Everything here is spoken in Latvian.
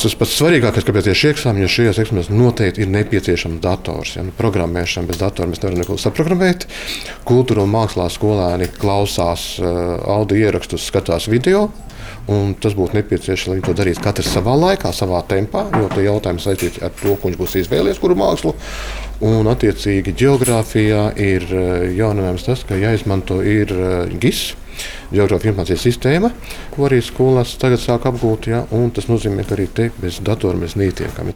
Tas pats svarīgākais, kāpēc tieši eksāmenis, jo šajos eksāmenos noteikti ir nepieciešams dators. Ja? Nu, programmēšana bez datora mēs nevaram neko saprogrammēt. Kultūra un mākslā skolēni klausās uh, audio ierakstus, skatās video. Tas būtu nepieciešams, lai to darītu katrs savā laikā, savā tempā, jo tie jautājumi saistīti ar to, ko viņš būs izvēlējies, kuru mākslu. Un, attiecīgi, geogrāfijā ir jauninājums tas, ka jāizmanto ir GIS. Geogrāfijas informācijas sistēma, ko arī skolās tagad sāk apgūt. Ja, tas nozīmē, ka arī te bez datora mēs netiekam.